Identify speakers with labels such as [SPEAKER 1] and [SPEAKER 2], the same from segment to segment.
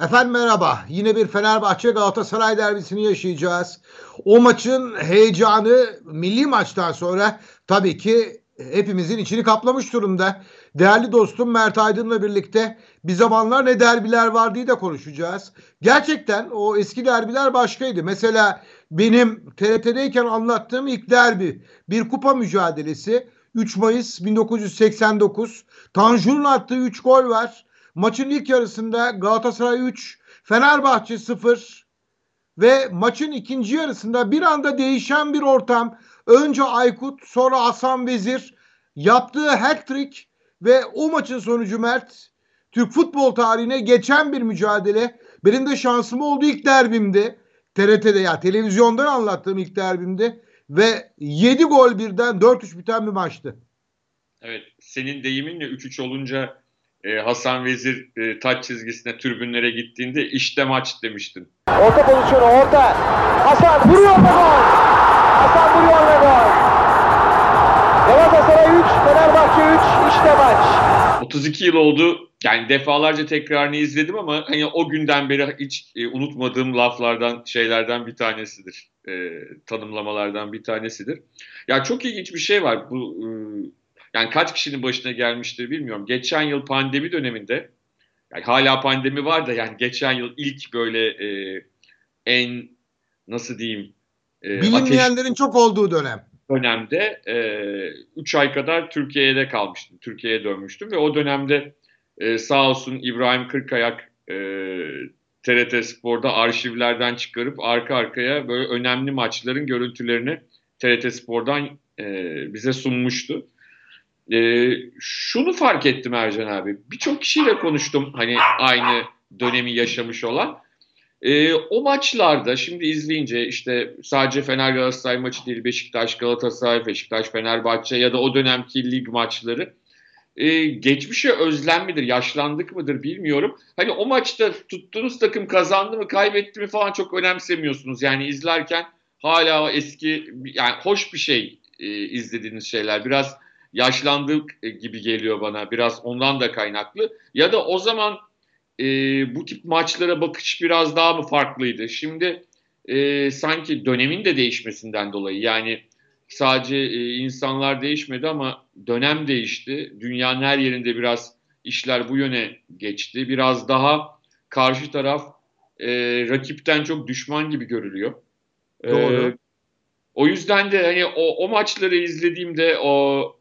[SPEAKER 1] Efendim merhaba. Yine bir Fenerbahçe Galatasaray derbisini yaşayacağız. O maçın heyecanı milli maçtan sonra tabii ki hepimizin içini kaplamış durumda. Değerli dostum Mert Aydın'la birlikte bir zamanlar ne derbiler vardı da konuşacağız. Gerçekten o eski derbiler başkaydı. Mesela benim TRT'deyken anlattığım ilk derbi bir kupa mücadelesi 3 Mayıs 1989. Tanjur'un attığı 3 gol var. Maçın ilk yarısında Galatasaray 3, Fenerbahçe 0 ve maçın ikinci yarısında bir anda değişen bir ortam. Önce Aykut, sonra Hasan Vezir yaptığı hat-trick ve o maçın sonucu Mert Türk futbol tarihine geçen bir mücadele. Benim de şansım oldu ilk derbimdi. TRT'de ya televizyondan anlattığım ilk derbimdi ve 7 gol birden 4-3 biten bir maçtı.
[SPEAKER 2] Evet, senin deyiminle 3-3 olunca e, Hasan Vezir e, taç çizgisine tribünlere gittiğinde işte maç demiştin.
[SPEAKER 3] Orta pozisyonu orta. Hasan vuruyor ve gol. Hasan vuruyor ve gol. Galatasaray 3, Fenerbahçe 3, işte maç.
[SPEAKER 2] 32 yıl oldu. Yani defalarca tekrarını izledim ama hani o günden beri hiç e, unutmadığım laflardan, şeylerden bir tanesidir. E, tanımlamalardan bir tanesidir. Ya çok ilginç bir şey var. Bu e, yani kaç kişinin başına gelmiştir bilmiyorum. Geçen yıl pandemi döneminde yani hala pandemi var da yani geçen yıl ilk böyle e, en nasıl diyeyim
[SPEAKER 1] e, bilinmeyenlerin çok olduğu dönem
[SPEAKER 2] dönemde 3 e, ay kadar Türkiye'de kalmıştım. Türkiye'ye dönmüştüm ve o dönemde e, sağ olsun İbrahim Kırkayak e, TRT Spor'da arşivlerden çıkarıp arka arkaya böyle önemli maçların görüntülerini TRT Spor'dan e, bize sunmuştu. E, şunu fark ettim Ercan abi. Birçok kişiyle konuştum hani aynı dönemi yaşamış olan. E, o maçlarda şimdi izleyince işte sadece Fener Galatasaray maçı değil Beşiktaş Galatasaray, Beşiktaş Fenerbahçe ya da o dönemki lig maçları e, geçmişe özlem midir, yaşlandık mıdır bilmiyorum. Hani o maçta tuttuğunuz takım kazandı mı, kaybetti mi falan çok önemsemiyorsunuz. Yani izlerken hala eski yani hoş bir şey e, izlediğiniz şeyler. Biraz yaşlandık e, gibi geliyor bana. Biraz ondan da kaynaklı. Ya da o zaman e, bu tip maçlara bakış biraz daha mı farklıydı? Şimdi e, sanki dönemin de değişmesinden dolayı yani sadece e, insanlar değişmedi ama dönem değişti. Dünyanın her yerinde biraz işler bu yöne geçti. Biraz daha karşı taraf e, rakipten çok düşman gibi görülüyor.
[SPEAKER 1] E, Doğru. E,
[SPEAKER 2] o yüzden de hani o, o maçları izlediğimde o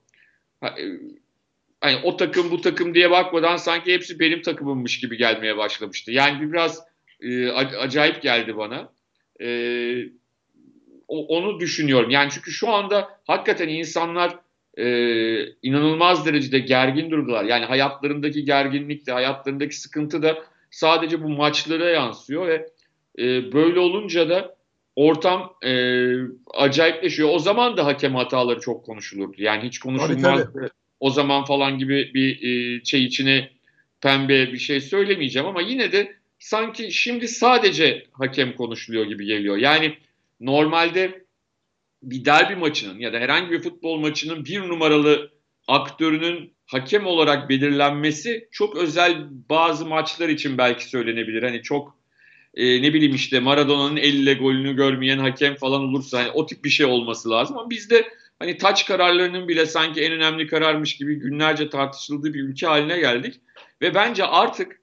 [SPEAKER 2] hani o takım bu takım diye bakmadan sanki hepsi benim takımımmış gibi gelmeye başlamıştı. Yani biraz e, acayip geldi bana. E, onu düşünüyorum. Yani çünkü şu anda hakikaten insanlar e, inanılmaz derecede gergin durdular. Yani hayatlarındaki gerginlik de, hayatlarındaki sıkıntı da sadece bu maçlara yansıyor ve e, böyle olunca da ortam e, acayipleşiyor. O zaman da hakem hataları çok konuşulurdu. Yani hiç konuşulmazdı. O zaman falan gibi bir e, şey içine pembe bir şey söylemeyeceğim ama yine de sanki şimdi sadece hakem konuşuluyor gibi geliyor. Yani normalde bir derbi maçının ya da herhangi bir futbol maçının bir numaralı aktörünün hakem olarak belirlenmesi çok özel bazı maçlar için belki söylenebilir. Hani çok e, ne bileyim işte Maradona'nın elle golünü görmeyen hakem falan olursa hani o tip bir şey olması lazım. Ama bizde hani taç kararlarının bile sanki en önemli kararmış gibi günlerce tartışıldığı bir ülke haline geldik. Ve bence artık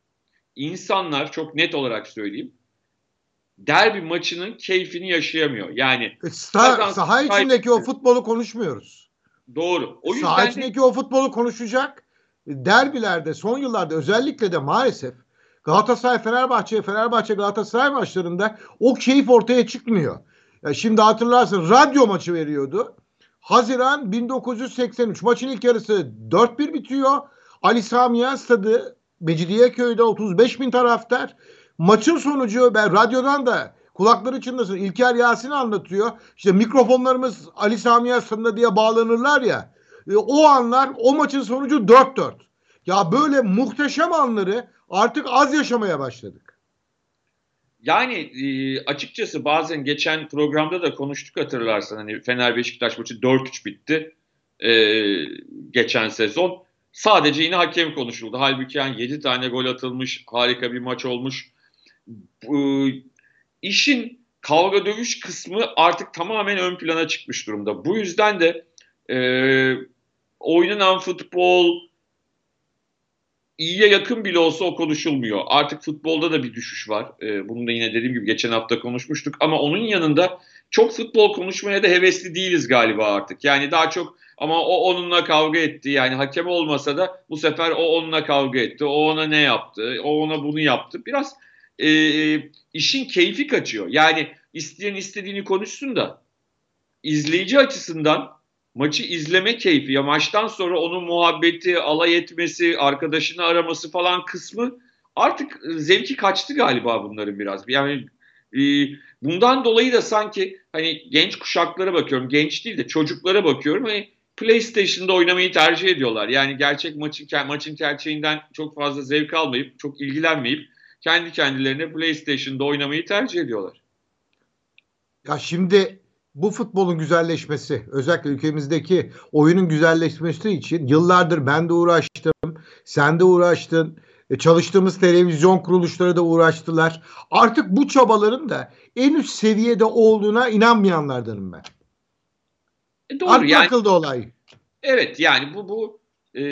[SPEAKER 2] insanlar çok net olarak söyleyeyim derbi maçının keyfini yaşayamıyor. Yani
[SPEAKER 1] e, Sta saha içindeki o futbolu konuşmuyoruz.
[SPEAKER 2] Doğru.
[SPEAKER 1] O yüzden saha içindeki de... o futbolu konuşacak. Derbilerde son yıllarda özellikle de maalesef Galatasaray Fenerbahçe Fenerbahçe Galatasaray maçlarında o keyif ortaya çıkmıyor. Ya şimdi hatırlarsın radyo maçı veriyordu. Haziran 1983 maçın ilk yarısı 4-1 bitiyor. Ali Sami stadı Mecidiyeköy'de 35 bin taraftar. Maçın sonucu ben radyodan da kulakları çınlasın İlker Yasin anlatıyor. İşte mikrofonlarımız Ali Sami Yasin'de diye bağlanırlar ya. E, o anlar o maçın sonucu 4-4. Ya böyle muhteşem anları artık az yaşamaya başladık.
[SPEAKER 2] Yani e, açıkçası bazen geçen programda da konuştuk hatırlarsan hani Fener Beşiktaş maçı 4-3 bitti e, geçen sezon. Sadece yine hakem konuşuldu. Halbuki yani 7 tane gol atılmış harika bir maç olmuş. e, işin kavga dövüş kısmı artık tamamen ön plana çıkmış durumda. Bu yüzden de e, oynanan futbol iyiye yakın bile olsa o konuşulmuyor. Artık futbolda da bir düşüş var. E, bunu da yine dediğim gibi geçen hafta konuşmuştuk. Ama onun yanında çok futbol konuşmaya da hevesli değiliz galiba artık. Yani daha çok ama o onunla kavga etti. Yani hakem olmasa da bu sefer o onunla kavga etti. O ona ne yaptı? O ona bunu yaptı. Biraz e, işin keyfi kaçıyor. Yani isteyen istediğini konuşsun da izleyici açısından maçı izleme keyfi ya maçtan sonra onun muhabbeti, alay etmesi, arkadaşını araması falan kısmı artık zevki kaçtı galiba bunların biraz. Yani e, bundan dolayı da sanki hani genç kuşaklara bakıyorum, genç değil de çocuklara bakıyorum. Hani PlayStation'da oynamayı tercih ediyorlar. Yani gerçek maçın maçın gerçeğinden çok fazla zevk almayıp, çok ilgilenmeyip kendi kendilerine PlayStation'da oynamayı tercih ediyorlar.
[SPEAKER 1] Ya şimdi bu futbolun güzelleşmesi, özellikle ülkemizdeki oyunun güzelleşmesi için yıllardır ben de uğraştım, sen de uğraştın, e, çalıştığımız televizyon kuruluşları da uğraştılar. Artık bu çabaların da en üst seviyede olduğuna inanmayanlardanım ben. E doğru Artık yani. akıldı olay.
[SPEAKER 2] Evet yani bu bu e,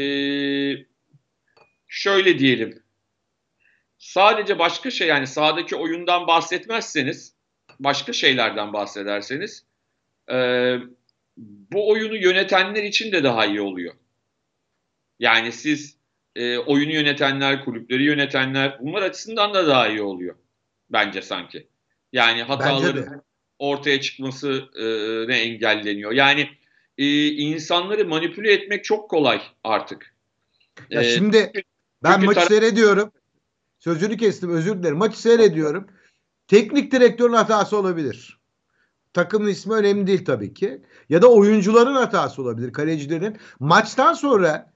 [SPEAKER 2] şöyle diyelim. Sadece başka şey yani sahadaki oyundan bahsetmezseniz başka şeylerden bahsederseniz e, bu oyunu yönetenler için de daha iyi oluyor. Yani siz e, oyunu yönetenler, kulüpleri yönetenler bunlar açısından da daha iyi oluyor. Bence sanki. Yani hataların ortaya çıkması e, ne engelleniyor. Yani e, insanları manipüle etmek çok kolay artık.
[SPEAKER 1] Ya ee, şimdi ben maçı seyrediyorum. Sözünü kestim özür dilerim. Maçı seyrediyorum. Teknik direktörün hatası olabilir. Takımın ismi önemli değil tabii ki. Ya da oyuncuların hatası olabilir, kalecilerin. Maçtan sonra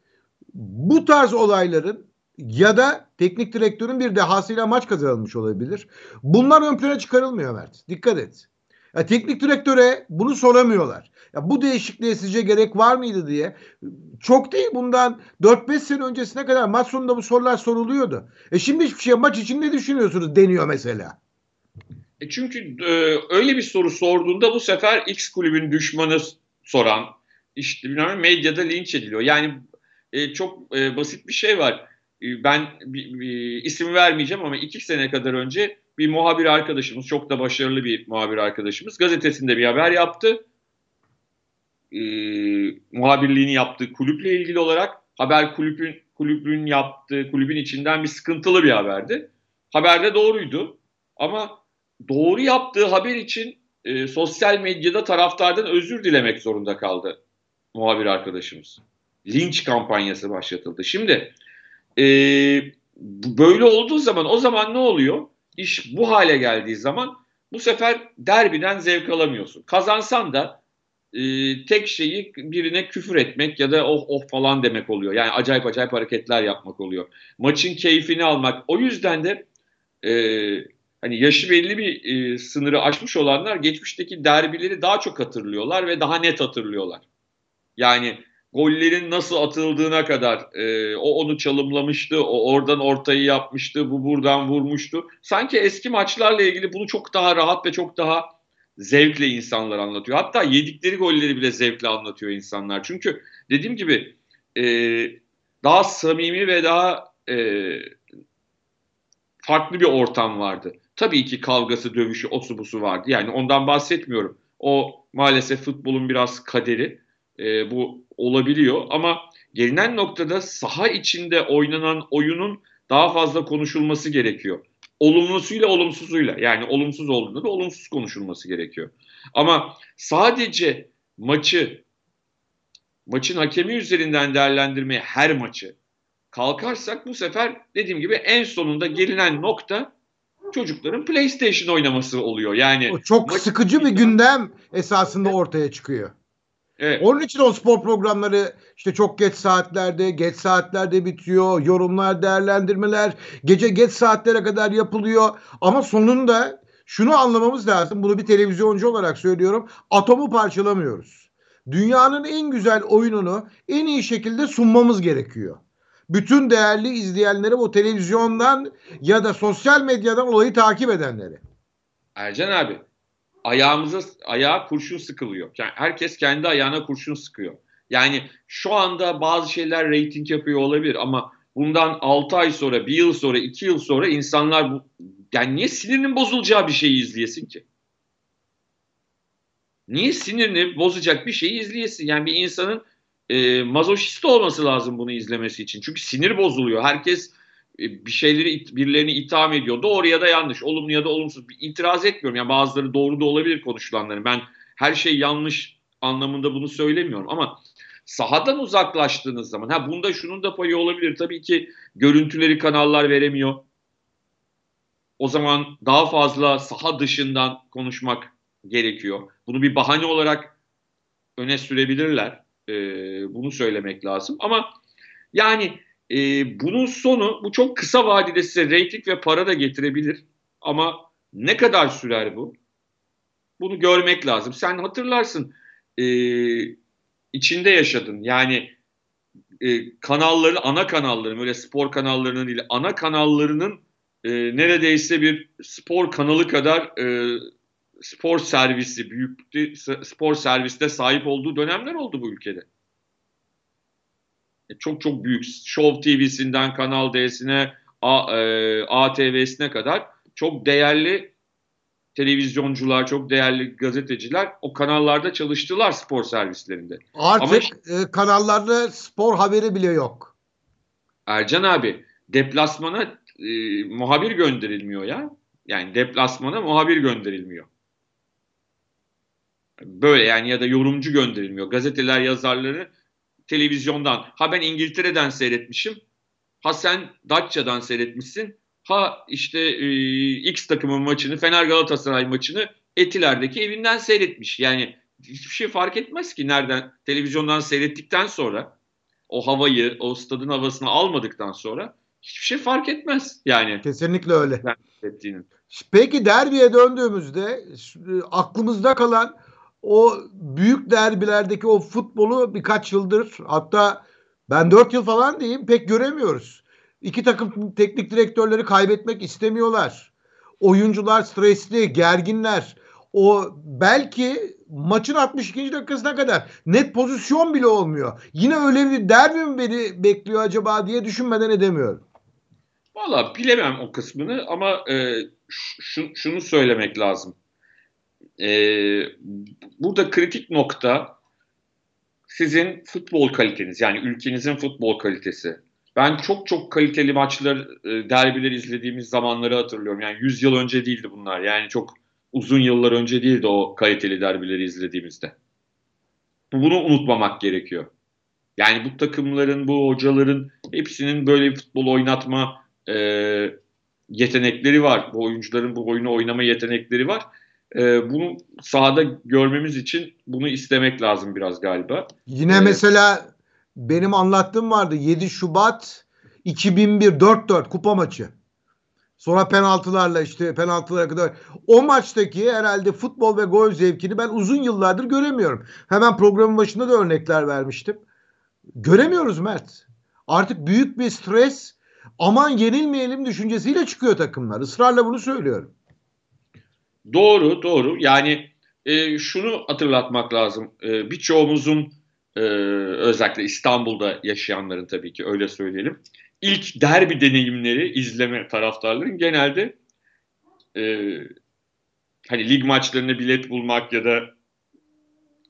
[SPEAKER 1] bu tarz olayların ya da teknik direktörün bir dehasıyla maç kazanılmış olabilir. Bunlar ön plana çıkarılmıyor Mert. Dikkat et. Ya teknik direktöre bunu soramıyorlar. Ya bu değişikliğe sizce gerek var mıydı diye. Çok değil bundan 4-5 sene öncesine kadar maç sonunda bu sorular soruluyordu. E şimdi hiçbir şey maç için ne düşünüyorsunuz deniyor mesela.
[SPEAKER 2] E çünkü e, öyle bir soru sorduğunda bu sefer X kulübün düşmanı soran işte bilmiyorum medyada linç ediliyor. Yani e, çok e, basit bir şey var. E, ben bir, bir, isim vermeyeceğim ama iki sene kadar önce bir muhabir arkadaşımız, çok da başarılı bir muhabir arkadaşımız gazetesinde bir haber yaptı. E, muhabirliğini yaptığı kulüple ilgili olarak haber kulübün kulübün yaptığı kulübün içinden bir sıkıntılı bir haberdi. Haberde doğruydu ama doğru yaptığı haber için e, sosyal medyada taraftardan özür dilemek zorunda kaldı muhabir arkadaşımız. Linç kampanyası başlatıldı. Şimdi e, böyle olduğu zaman o zaman ne oluyor? İş bu hale geldiği zaman bu sefer derbiden zevk alamıyorsun. Kazansan da e, tek şeyi birine küfür etmek ya da oh oh falan demek oluyor. Yani acayip acayip hareketler yapmak oluyor. Maçın keyfini almak. O yüzden de e, hani yaşı belli bir e, sınırı aşmış olanlar geçmişteki derbileri daha çok hatırlıyorlar ve daha net hatırlıyorlar. Yani gollerin nasıl atıldığına kadar e, o onu çalımlamıştı, o oradan ortayı yapmıştı, bu buradan vurmuştu. Sanki eski maçlarla ilgili bunu çok daha rahat ve çok daha zevkle insanlar anlatıyor. Hatta yedikleri golleri bile zevkle anlatıyor insanlar. Çünkü dediğim gibi e, daha samimi ve daha e, farklı bir ortam vardı. Tabii ki kavgası, dövüşü, osu busu vardı. Yani ondan bahsetmiyorum. O maalesef futbolun biraz kaderi. E, bu olabiliyor ama gelinen noktada saha içinde oynanan oyunun daha fazla konuşulması gerekiyor. Olumlusuyla olumsuzuyla yani olumsuz olduğunda da olumsuz konuşulması gerekiyor. Ama sadece maçı maçın hakemi üzerinden değerlendirmeye her maçı kalkarsak bu sefer dediğim gibi en sonunda gelinen nokta çocukların PlayStation oynaması oluyor. Yani
[SPEAKER 1] o çok sıkıcı bir gündem esasında ortaya çıkıyor. Evet. Onun için o spor programları işte çok geç saatlerde, geç saatlerde bitiyor. Yorumlar, değerlendirmeler gece geç saatlere kadar yapılıyor. Ama sonunda şunu anlamamız lazım. Bunu bir televizyoncu olarak söylüyorum. Atomu parçalamıyoruz. Dünyanın en güzel oyununu en iyi şekilde sunmamız gerekiyor. Bütün değerli izleyenleri bu televizyondan ya da sosyal medyadan olayı takip edenleri.
[SPEAKER 2] Ercan abi ayağımıza ayağa kurşun sıkılıyor. Yani herkes kendi ayağına kurşun sıkıyor. Yani şu anda bazı şeyler reyting yapıyor olabilir ama bundan 6 ay sonra, 1 yıl sonra, 2 yıl sonra insanlar bu yani niye sinirinin bozulacağı bir şeyi izleyesin ki? Niye sinirini bozacak bir şeyi izleyesin? Yani bir insanın e, mazoşist olması lazım bunu izlemesi için. Çünkü sinir bozuluyor. Herkes e, bir şeyleri birilerini itham ediyor. Doğru ya da yanlış, olumlu ya da olumsuz. Bir itiraz etmiyorum. Yani bazıları doğru da olabilir konuşulanların. Ben her şey yanlış anlamında bunu söylemiyorum ama sahadan uzaklaştığınız zaman ha bunda şunun da payı olabilir. Tabii ki görüntüleri kanallar veremiyor. O zaman daha fazla saha dışından konuşmak gerekiyor. Bunu bir bahane olarak öne sürebilirler. Ee, bunu söylemek lazım. Ama yani e, bunun sonu bu çok kısa vadede size reyting ve para da getirebilir. Ama ne kadar sürer bu? Bunu görmek lazım. Sen hatırlarsın e, içinde yaşadın. Yani e, kanalları, ana kanalların, böyle spor kanallarının değil, ana kanallarının e, neredeyse bir spor kanalı kadar e, spor servisi, büyük spor serviste sahip olduğu dönemler oldu bu ülkede. E, çok çok büyük Show TV'sinden Kanal D'sine, e, ATV'sine kadar çok değerli televizyoncular, çok değerli gazeteciler o kanallarda çalıştılar spor servislerinde.
[SPEAKER 1] Artık Ama, e, kanallarda spor haberi bile yok.
[SPEAKER 2] Ercan abi deplasmana e, muhabir gönderilmiyor ya. Yani deplasmana muhabir gönderilmiyor. Böyle yani ya da yorumcu gönderilmiyor. Gazeteler yazarları televizyondan. Ha ben İngiltere'den seyretmişim. Ha sen Datça'dan seyretmişsin. Ha işte e, X takımın maçını, Fener Galatasaray maçını Etiler'deki evinden seyretmiş. Yani hiçbir şey fark etmez ki nereden televizyondan seyrettikten sonra o havayı, o stadın havasını almadıktan sonra hiçbir şey fark etmez yani.
[SPEAKER 1] Kesinlikle öyle. Peki derbiye döndüğümüzde aklımızda kalan o büyük derbilerdeki o futbolu birkaç yıldır hatta ben dört yıl falan diyeyim pek göremiyoruz. İki takım teknik direktörleri kaybetmek istemiyorlar. Oyuncular stresli, gerginler. O belki maçın 62. dakikasına kadar net pozisyon bile olmuyor. Yine öyle bir derbi mi beni bekliyor acaba diye düşünmeden edemiyorum.
[SPEAKER 2] Valla bilemem o kısmını ama e, şunu söylemek lazım. E, burada kritik nokta sizin futbol kaliteniz yani ülkenizin futbol kalitesi. Ben çok çok kaliteli maçlar, e, derbiler izlediğimiz zamanları hatırlıyorum. Yani 100 yıl önce değildi bunlar. Yani çok uzun yıllar önce değildi o kaliteli derbileri izlediğimizde. Bunu unutmamak gerekiyor. Yani bu takımların, bu hocaların hepsinin böyle futbol oynatma e, yetenekleri var. Bu oyuncuların bu oyunu oynama yetenekleri var. E, bunu sahada görmemiz için bunu istemek lazım biraz galiba.
[SPEAKER 1] Yine ee, mesela benim anlattığım vardı 7 Şubat 2001 4-4 kupa maçı. Sonra penaltılarla işte penaltılara kadar. O maçtaki herhalde futbol ve gol zevkini ben uzun yıllardır göremiyorum. Hemen programın başında da örnekler vermiştim. Göremiyoruz Mert. Artık büyük bir stres aman yenilmeyelim düşüncesiyle çıkıyor takımlar. Israrla bunu söylüyorum.
[SPEAKER 2] Doğru doğru. Yani e, şunu hatırlatmak lazım. E, birçoğumuzun e, özellikle İstanbul'da yaşayanların tabii ki öyle söyleyelim. İlk derbi deneyimleri izleme taraftarların genelde e, hani lig maçlarına bilet bulmak ya da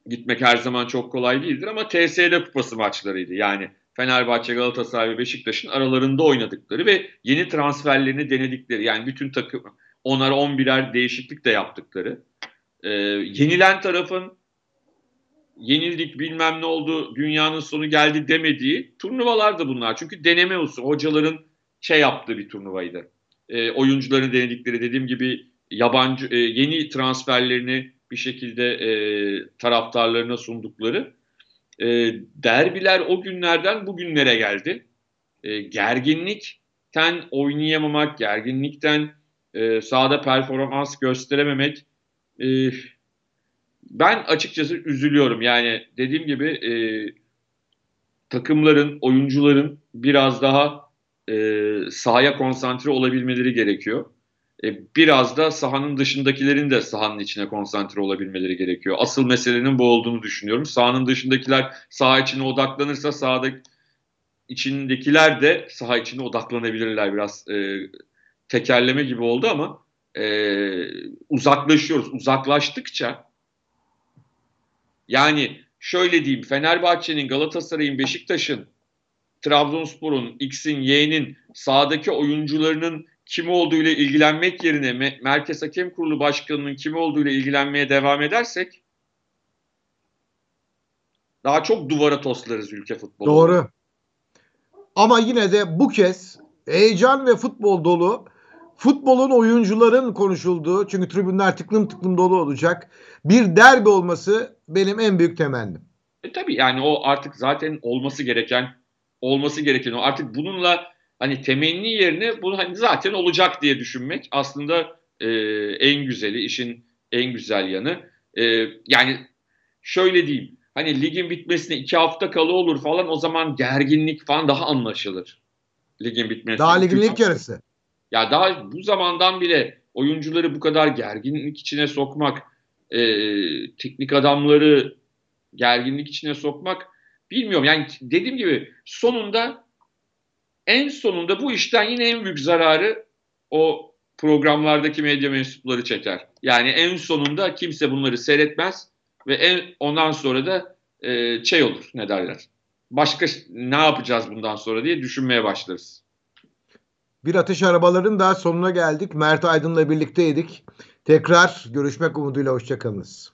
[SPEAKER 2] gitmek her zaman çok kolay değildir ama TSD kupası maçlarıydı. Yani Fenerbahçe, Galatasaray ve Beşiktaş'ın aralarında oynadıkları ve yeni transferlerini denedikleri yani bütün takım onar 11'er değişiklik de yaptıkları. E, yenilen tarafın yenildik bilmem ne oldu dünyanın sonu geldi demediği turnuvalar da bunlar. Çünkü deneme usulü hocaların şey yaptığı bir turnuvaydı. E, oyuncuların denedikleri dediğim gibi yabancı e, yeni transferlerini bir şekilde e, taraftarlarına sundukları e, derbiler o günlerden bugünlere geldi. E, gerginlikten oynayamamak, gerginlikten e, sahada performans gösterememek e, ben açıkçası üzülüyorum. Yani dediğim gibi e, takımların, oyuncuların biraz daha e, sahaya konsantre olabilmeleri gerekiyor. E, biraz da sahanın dışındakilerin de sahanın içine konsantre olabilmeleri gerekiyor. Asıl meselenin bu olduğunu düşünüyorum. Sahanın dışındakiler saha içine odaklanırsa sahada içindekiler de saha içine odaklanabilirler. Biraz e, tekerleme gibi oldu ama e, uzaklaşıyoruz. Uzaklaştıkça yani şöyle diyeyim Fenerbahçe'nin, Galatasaray'ın, Beşiktaş'ın, Trabzonspor'un, X'in, Y'nin sahadaki oyuncularının kim olduğu ile ilgilenmek yerine Merkez Hakem Kurulu Başkanı'nın kim olduğu ile ilgilenmeye devam edersek daha çok duvara toslarız ülke futbolu.
[SPEAKER 1] Doğru. Ama yine de bu kez heyecan ve futbol dolu futbolun oyuncuların konuşulduğu çünkü tribünler tıklım tıklım dolu olacak bir derbi olması benim en büyük temennim.
[SPEAKER 2] E tabii yani o artık zaten olması gereken olması gereken o artık bununla hani temenni yerine bunu hani zaten olacak diye düşünmek aslında e, en güzeli işin en güzel yanı. E, yani şöyle diyeyim hani ligin bitmesine iki hafta kalı olur falan o zaman gerginlik falan daha anlaşılır. Ligin bitmesine.
[SPEAKER 1] Daha ligin ilk yarısı.
[SPEAKER 2] Ya daha bu zamandan bile oyuncuları bu kadar gerginlik içine sokmak, e, teknik adamları gerginlik içine sokmak bilmiyorum. Yani dediğim gibi sonunda en sonunda bu işten yine en büyük zararı o programlardaki medya mensupları çeker. Yani en sonunda kimse bunları seyretmez ve en ondan sonra da e, şey olur ne derler. Başka ne yapacağız bundan sonra diye düşünmeye başlarız.
[SPEAKER 1] Bir atış arabaların da sonuna geldik. Mert Aydın'la birlikteydik. Tekrar görüşmek umuduyla hoşçakalınız.